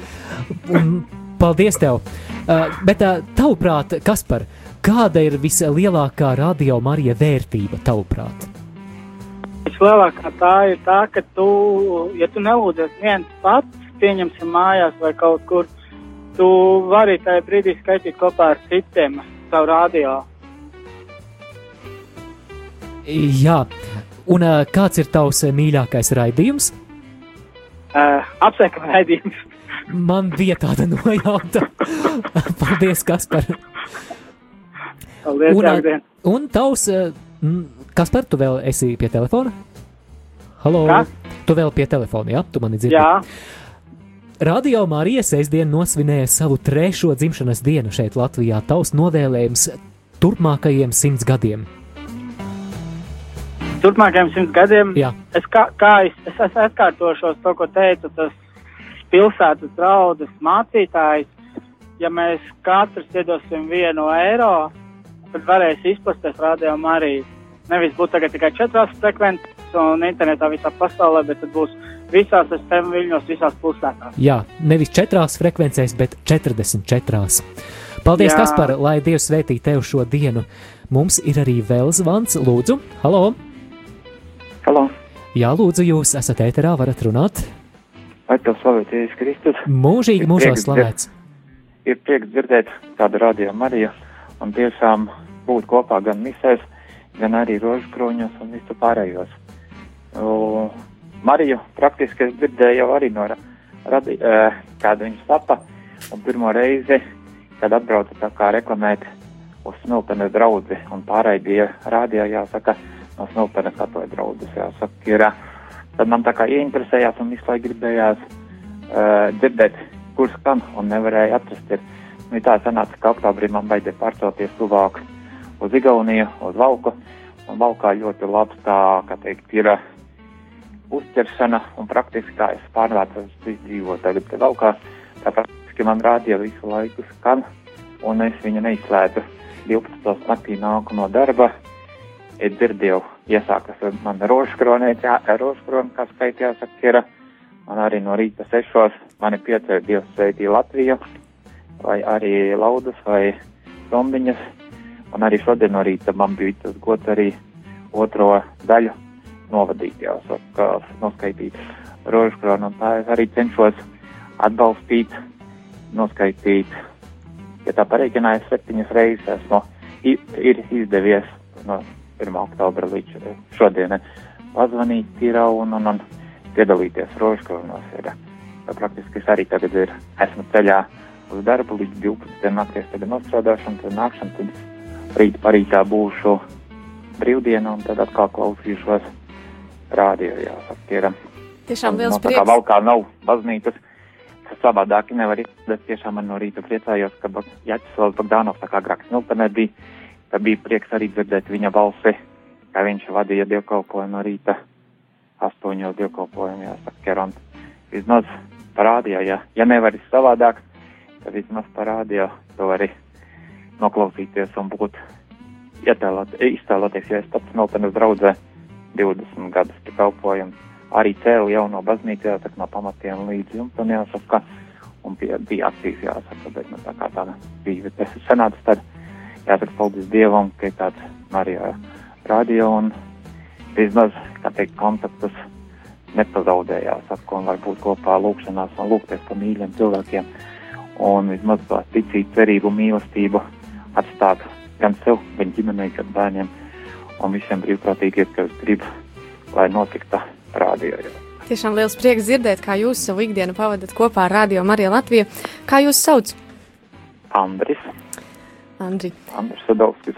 Un paldies tev. Uh, bet uh, tavuprāt, Kaspar, Kāda ir vislielākā radio Marija vērtība, tavuprāt? Vislielākā tā ir tā, ka tu, ja tu nelūdzies viens pats, pieņemsim mājās vai kaut kur, tu vari tajā brīdī skaitīt kopā ar citiem savu radio. Jā, un kāds ir tavs mīļākais raidījums? Uh, Apsveikam raidījums. [laughs] Man bija tāda nojauta. [laughs] Paldies, Kaspar! Paldies, un, un tavs, kas par tu vēl esi pie telefona? Halo? Kā? Tu vēl pie telefona, jā? Tu mani dzirdi? Jā. Radio Marija sestdien nosvinēja savu trešo dzimšanas dienu šeit Latvijā. Tavs novēlējums turpmākajiem simts gadiem. Turpmākajiem simts gadiem? Jā. Es kā, kā es, es, es atkārtošos to, ko teicu, tas pilsētas draudzes mācītājs, ja mēs katrs iedosim vienu eiro, tad varēs izplatīt rādījumu arī. Nevis būt tikai četrās frekvences un internetā visā pasaulē, bet tad būs visās FM viļņos, visās pilsētās. Jā, nevis četrās frekvencēs, bet 44. Paldies, Jā. Kaspar, lai Dievs svētī tev šo dienu. Mums ir arī vēl zvans, lūdzu, halo! Halo! Jā, lūdzu, jūs esat ēterā, varat runāt. Vai tev slavēts Jēzus Kristus? Mūžīgi mūžos slavēts. Ir prieks dzirdēt tādu radio Mariju un tiešām būt kopā gan misēs, gan arī rožu kroņos un visu pārējos. U, Mariju praktiski es dzirdēju jau arī no radi, uh, kāda viņas papa, un pirmo reizi, kad atbrauca tā kā reklamēt uz smiltenes draudzi un pārraidīja rādījā, jāsaka, no smiltenes katoja draudzes, jāsaka, ir, tad man tā kā ieinteresējās un visu laiku gribējās uh, dzirdēt, kur skan un nevarēja atrast. Ir, nu, tā sanāca, ka oktobrī man vajadzēja pārcelties tuvāk uz Igauniju, uz Valku, un Valkā ļoti labs tā, kā teikt, ir uh, uzķeršana, un praktiski kā es pārvācos dzīvot tagad te Valkā, tā praktiski man rādīja visu laiku skan, un es viņu neizslēdzu. 12. naktī nāku no darba, es dzirdēju, iesākas man rožkronē, rožkrona, kā skaitījā, saka, ir, man arī no rīta sešos, mani piecēla Dievs sveitī Latviju, vai arī laudas, vai zombiņas, un arī šodien no rīta man bija tas gods arī otro daļu novadīt, jau saka, noskaitīt rožkronu, un tā es arī cenšos atbalstīt, noskaitīt, ja tā pareiķināja septiņas reizes, esmu, ir izdevies no 1. oktobra līdz šodienai pazvanīt tīrā un, un, un piedalīties rožkronos. Ir, praktiski es arī tagad ir, esmu ceļā uz darbu līdz 12. naktīs, tagad nostrādāšu un tad nākšanu, tad rīt parītā būšu brīvdiena un tad atkal klausīšos rādio, jāsaka, ir. Tiešām liels no, tā kā prieks. valkā nav baznīcas, tas savādāk nevar izdarīt. Tiešām man no rīta priecājos, ka Jāķis Bagdānovs tā kā graks Miltenē bija, ka bija prieks arī dzirdēt viņa balsi, kā viņš vadīja dievkalpojumu no rīta astoņos dievkalpojumu, jāsaka, Keron. Vismaz parādīja, ja, ja nevar savādāk, tad vismaz parādīja, to arī noklausīties un būt ietēlot, iztēloties, ja es pats Miltenes draudzē 20 gadus te kalpojumu arī cēlu jauno baznīcu, jāsaka, no pamatiem līdz jumtam, jāsaka, un bija, bija aktīvs, jāsaka, bet, nu, tā kā tāda dzīve, tas ir sanācis, tad, jāsaka, paldies Dievam, ka ir tāds Marijā radio, un vismaz, kā teikt, kontaktus nepazaudēja, jāsaka, un var būt kopā lūkšanās un lūgties pa mīļiem cilvēkiem, un vismaz to ticību, cerību, mīlestību atstāt gan sev, gan ģimenei, gan bērniem un visiem brīvprātīgiem, kas grib, lai notikta. Jau. Tiešām liels prieks dzirdēt, kā jūs savu ikdienu pavadat kopā ar Radio Mariju Latviju. Kā jūs sauc? Andris. Andri. Andris Sadovskis.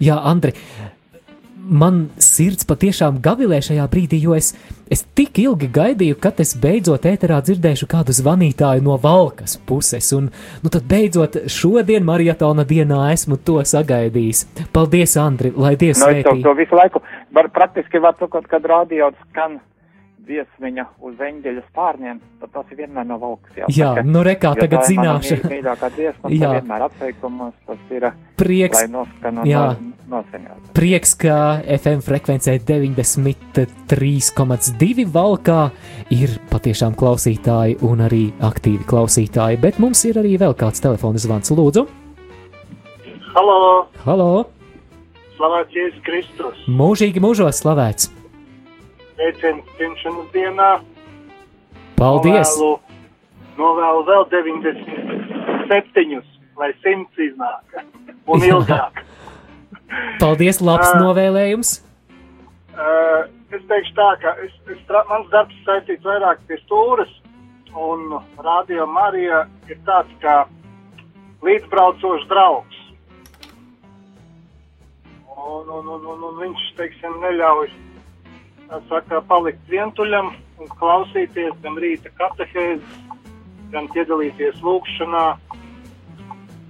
Jā, Andri, man sirds patiešām gavilē šajā brīdī, jo es, es tik ilgi gaidīju, kad es beidzot ēterā dzirdēšu kādu zvanītāju no valkas puses, un nu tad beidzot šodien maratona dienā esmu to sagaidījis. Paldies, Andri, lai Dievs no, sveitī! To, to visu laiku, var praktiski var kad, kad radio skan viesmiņa uz eņģeļa spārniem, tad tas ir vienmēr no valkas. Jā, jā nu rekā tagad zināšu. Tā ir mīļākā dziesma, jā. vienmēr apsveikumos, tas ir prieks, lai noskan un jā. noseņot. Prieks, ka FM frekvencē 93,2 valkā ir patiešām klausītāji un arī aktīvi klausītāji, bet mums ir arī vēl kāds telefona zvans. Lūdzu! Halo! Halo! Slavēts Jēzus Kristus! Mūžīgi mūžos slavēts! Sveiciens dzimšanas dienā. Paldies! Novēlu, novēlu vēl 97, lai 100 iznāk un ilgāk. Paldies, labs uh, novēlējums! Uh, es teikšu tā, ka es, es, mans darbs saistīts vairāk pie stūres, un Radio Marija ir tāds kā līdzbraucošs draugs. Un, un, un, un, un viņš, teiksim, neļauj saka, palikt vientuļam un klausīties gan rīta katehēzes, gan piedalīties lūkšanā,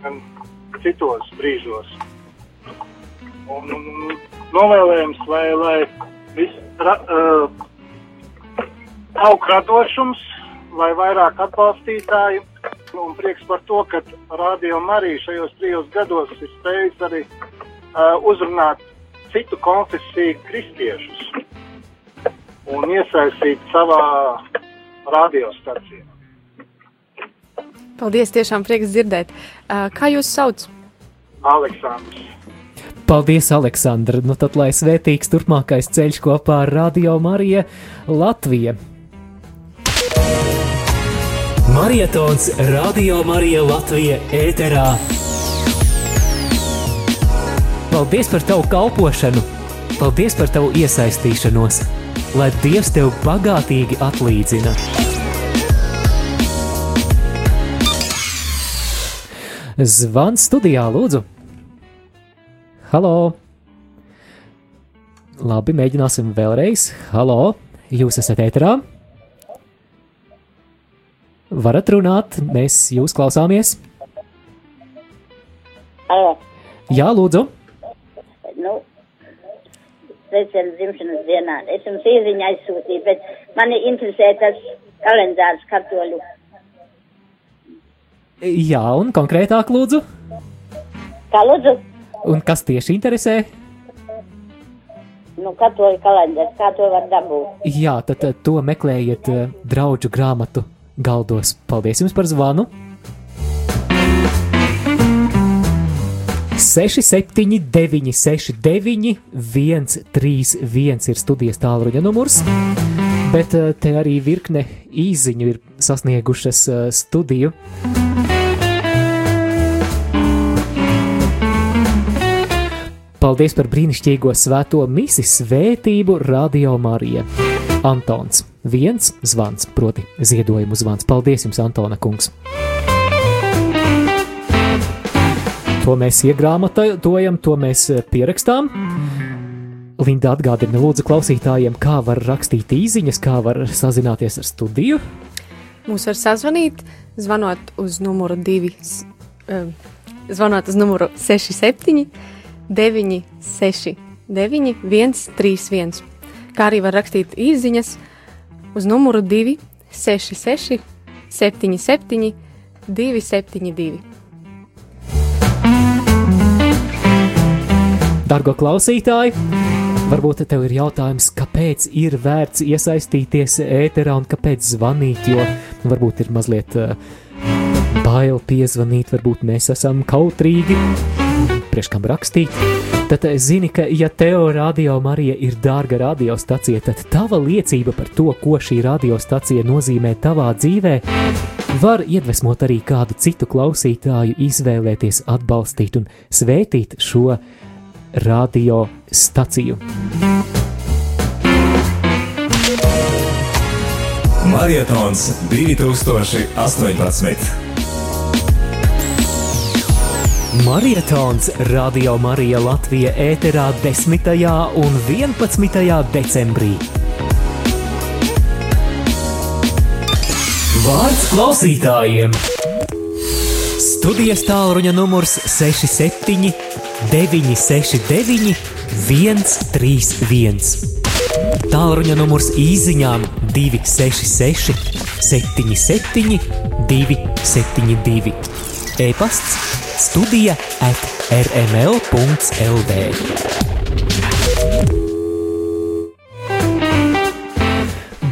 gan citos brīžos. Un, un novēlējums, lai, lai viss ra, uh, aug radošums, lai vairāk atbalstītāju, un prieks par to, ka Radio Marija šajos trijos gados ir spējis arī uh, uzrunāt citu konfesiju kristiešus un iesaistīt savā radiostacijā. Paldies, tiešām prieks dzirdēt. Kā jūs sauc? Aleksandrs. Paldies, Aleksandra. Nu tad, lai svētīgs turpmākais ceļš kopā ar Radio Mariju Latviju. Marietons Radio Marija Latvija ēterā. Paldies par tavu kalpošanu, paldies par tavu iesaistīšanos! Lai Dievs tev bagātīgi atlīdzina. Zvans studijā, lūdzu! Halo! Labi, mēģināsim vēlreiz. Halo! Jūs esat ēterā? Varat runāt, mēs jūs klausāmies. Halo. Jā, lūdzu. Sveicienu dzimšanas dienā. Es jums īziņu aizsūtīju, bet mani interesē tas kalendārs katoļu. Jā, un konkrētāk lūdzu? Kā lūdzu? Un kas tieši interesē? Nu, katoļu kalendārs, kā to var dabūt? Jā, tad to meklējiet uh, draudžu grāmatu galdos. Paldies jums par zvanu! 679, 69, 131 ir studijas tālruņa numurs, bet eh, te arī virkne īziņu ir sasniegušas eh, studiju. Paldies par brīnišķīgo svēto misi svētību Radio Marija. Antons, viens zvans, proti ziedojumu zvans. Paldies jums, Antona kungs! To mēs iegrāmatojam, to mēs eh, pierakstām. Linda atgādina lūdzu klausītājiem, kā var rakstīt īsiņas, kā var sazināties ar studiju. Mūs var sazvanīt, zvanot uz numuru 2, um, zvanot uz numuru 67, 969, 131. Kā arī var rakstīt īsiņas uz numuru 266, 77, 272. Dargo klausītāji, varbūt tev ir jautājums, kāpēc ir vērts iesaistīties ēterā un kāpēc zvanīt, jo varbūt ir mazliet uh, bail piezvanīt, varbūt mēs esam kautrīgi, priekš kam rakstīt. Tad zini, ka, ja tev radio Marija ir dārga radiostacija, tad tava liecība par to, ko šī radiostacija nozīmē tavā dzīvē, var iedvesmot arī kādu citu klausītāju, izvēlēties, atbalstīt un svētīt šo radio staciju. Marietons 2018. Marietons Radio Marija Latvija ēterā 10. un 11. decembrī. Vārds klausītājiem! Studijas tālruņa numurs 67 969 131. Tālruņa numurs īsiņām 266 77 272. E-pasts studija at rml.lv.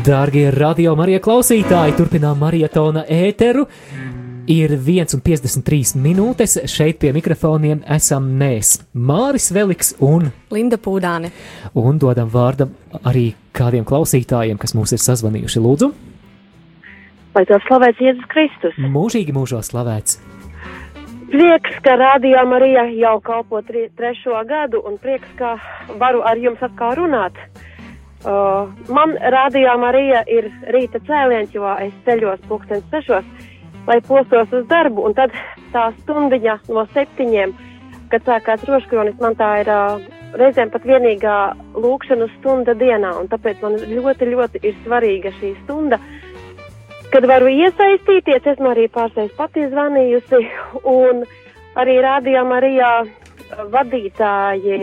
Dārgie radio Marija klausītāji, turpinām marietona ēteru. Ir 1,53 minūtes. Šeit pie mikrofoniem esam mēs, Māris Veliks un Linda Pūdāne. Un dodam vārdu arī kādiem klausītājiem, kas mūs ir sazvanījuši. Lūdzu, Lai to slavēts Jēzus Kristus. mūžīgi mūžos slavēts. Prieks, ka rādījā Marija jau kalpo tri, trešo gadu, un prieks, ka varu ar jums atkal runāt. Uh, man rādījā Marija ir rīta cēliens, jo es ceļos pulkstens sešos, lai postos uz darbu, un tad tā stundiņa no septiņiem, kad sākās roškronis, man tā ir uh, reizēm pat vienīgā lūkšana stunda dienā, un tāpēc man ļoti, ļoti ir svarīga šī stunda. Kad varu iesaistīties, esmu arī pārsteigts pati zvanījusi, un arī rādījām arī vadītāji,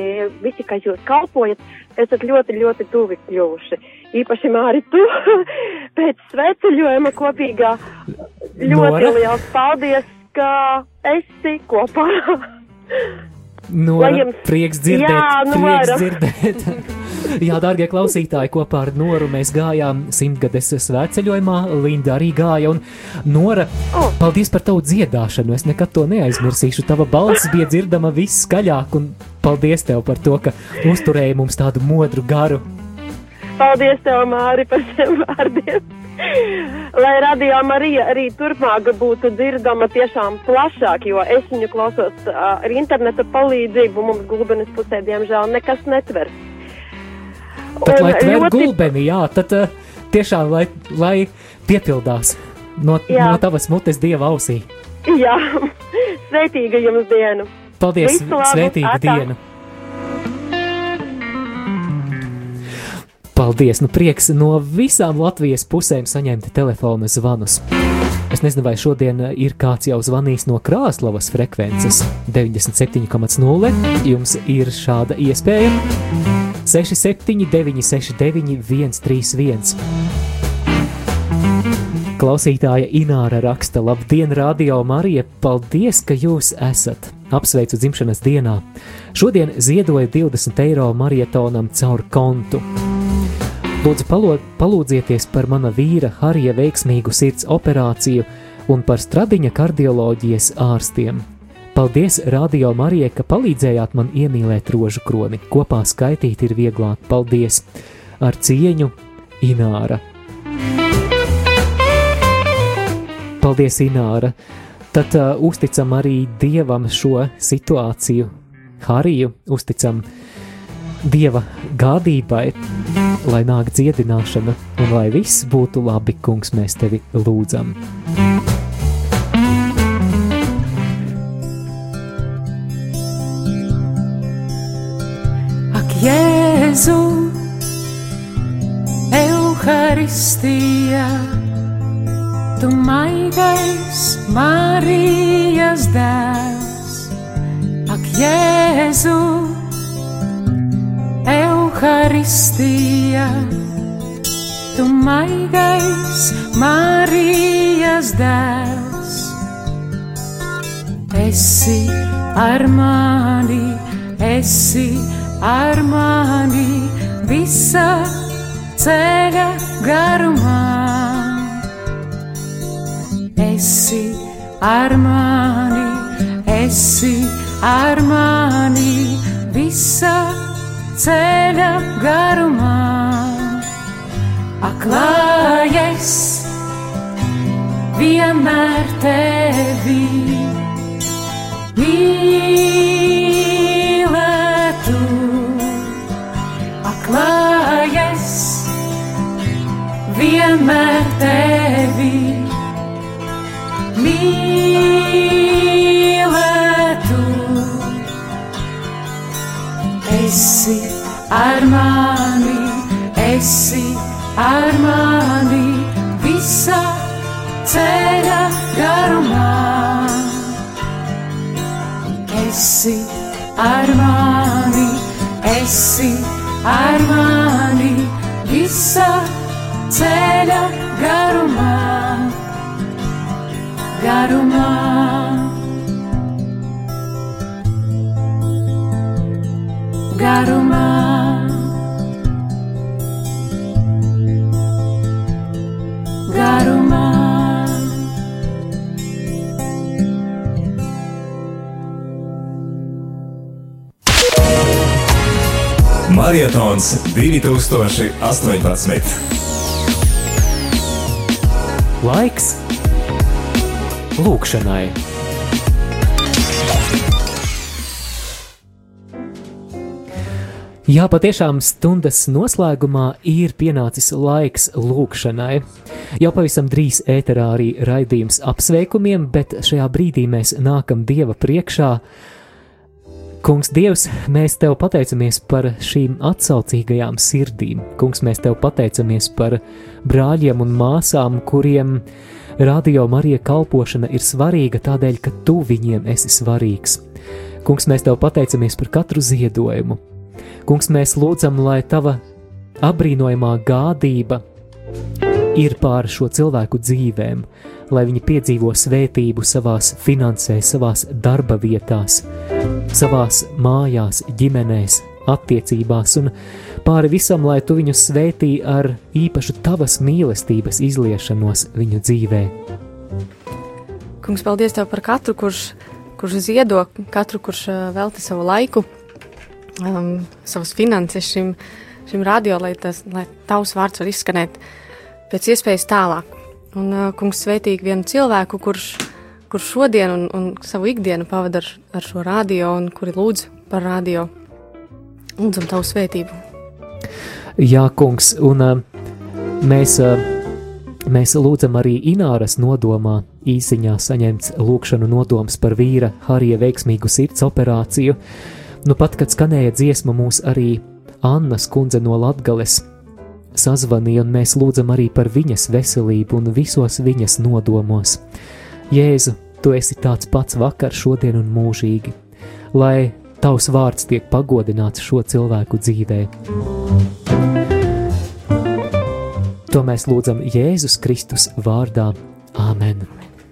visi, kas jūs kalpojat, esat ļoti, ļoti tuvi kļuvuši. Īpaši Māri, tu [laughs] pēc sveceļojuma kopīgā ļoti Nora? liels paldies, ka esi kopā. No, Lai jums- prieks dzirdēt, Jā, nu prieks varam. [laughs] dzirdēt. Jā, dārgie klausītāji, kopā ar Noru mēs gājām simtgades svētceļojumā. Linda arī gāja. Un, Nora, oh. paldies par tavu dziedāšanu. Es nekad to neaizmirsīšu. Tava balss bija dzirdama viss skaļāk. Un paldies tev par to, ka uzturēji mums tādu modru garu. Paldies tev, Māri, par šiem [laughs] vārdiem. Lai radio Marija arī turpmāk būtu dzirdama tiešām plašāk, jo es viņu klausos ar interneta palīdzību. Mums gulbenes pusē, diemžēl, nekas netver. Bet, lai tver ļoti- gulbeni, jā, tad tiešām, lai, lai piepildās no, Jā. no tavas mutes dieva ausī. Jā, [laughs] sveitīga jums dienu! Paldies, atā. dienu! Paldies! Nu, prieks no visām Latvijas pusēm saņemt telefona zvanus. Es nezinu, vai šodien uh, ir kāds jau zvanījis no Krāslavas frekvences 97,0. Jums ir šāda iespēja 67, 969, 131. Klausītāja Ināra raksta, labdien, radio Marija, paldies, ka jūs esat! Apsveicu dzimšanas dienā! Šodien ziedoju 20 eiro marietonam caur kontu. Lūdzu, palo- palūdzieties par mana vīra Harija veiksmīgu sirds operāciju un par stradiņa kardioloģijas ārstiem. Paldies, Radio Marijai, ka palīdzējāt man iemīlēt rožu kroni. Kopā skaitīt ir vieglāk. Paldies! Ar cieņu, Ināra! Paldies, Ināra! Tad uh, uzticam arī Dievam šo situāciju. Hariju uzticam Dieva gādībai, lai nāk dziedināšana un lai viss būtu labi, kungs, mēs tevi lūdzam. Ak, Jēzu, Euharistija, tu maigais Marijas dēls. Ak, Jēzu, Euharistija, tu maigais Marijas dēls. Esi ar mani, esi ar mani visa ceļa garumā. Esi ar mani, esi ar mani visa ceļa garumā. Ak, lai es vienmēr ar mani, esi ar mani visā ceļa garumā. Esi ar mani, esi ar mani visā ceļa garumā. Garumā. Garumā. Marietons 2018. Laiks lūkšanai. Jā, patiešām stundas noslēgumā ir pienācis laiks lūkšanai. Jau pavisam drīz ēterā arī raidījums apsveikumiem, bet šajā brīdī mēs nākam Dieva priekšā. Kungs, Dievs, mēs Tev pateicamies par šīm atsaucīgajām sirdīm. Kungs, mēs Tev pateicamies par brāļiem un māsām, kuriem radio Marija kalpošana ir svarīga tādēļ, ka Tu viņiem esi svarīgs. Kungs, mēs Tev pateicamies par katru ziedojumu. Kungs, mēs lūdzam, lai Tava apbrīnojamā gādība ir pār šo cilvēku dzīvēm, lai viņi piedzīvo svētību savās finansēs, savās darba vietās, savās mājās, ģimenēs, attiecībās, un pāri visam, lai tu viņus svētī ar īpašu tavas mīlestības izliešanos viņu dzīvē. Kungs, paldies Tev par katru, kurš, kurš ziedo, katru, kurš velti savu laiku, um, savas finanses šim, šim radio, lai, tas, lai Tavs vārds var izskanēt pēc iespējas tālāk. Un, uh, kungs, sveitīgi vienu cilvēku, kurš, kurš šodien un, un savu ikdienu pavada ar, ar šo radio un kuri lūdz par radio. Lūdzam Tavu svētību. Jā, kungs, un mēs, mēs lūdzam arī Ināras nodomā īsiņā saņemts lūkšanu nodoms par vīra Harija veiksmīgu sirds operāciju. Nu pat, kad skanēja dziesma mūs arī Annas kundze no Latgales sazvanīja, un mēs lūdzam arī par viņas veselību un visos viņas nodomos. Jēzu, tu esi tāds pats vakar, šodien un mūžīgi, lai tavs vārds tiek pagodināts šo cilvēku dzīvē. To mēs lūdzam Jēzus Kristus vārdā. Āmen!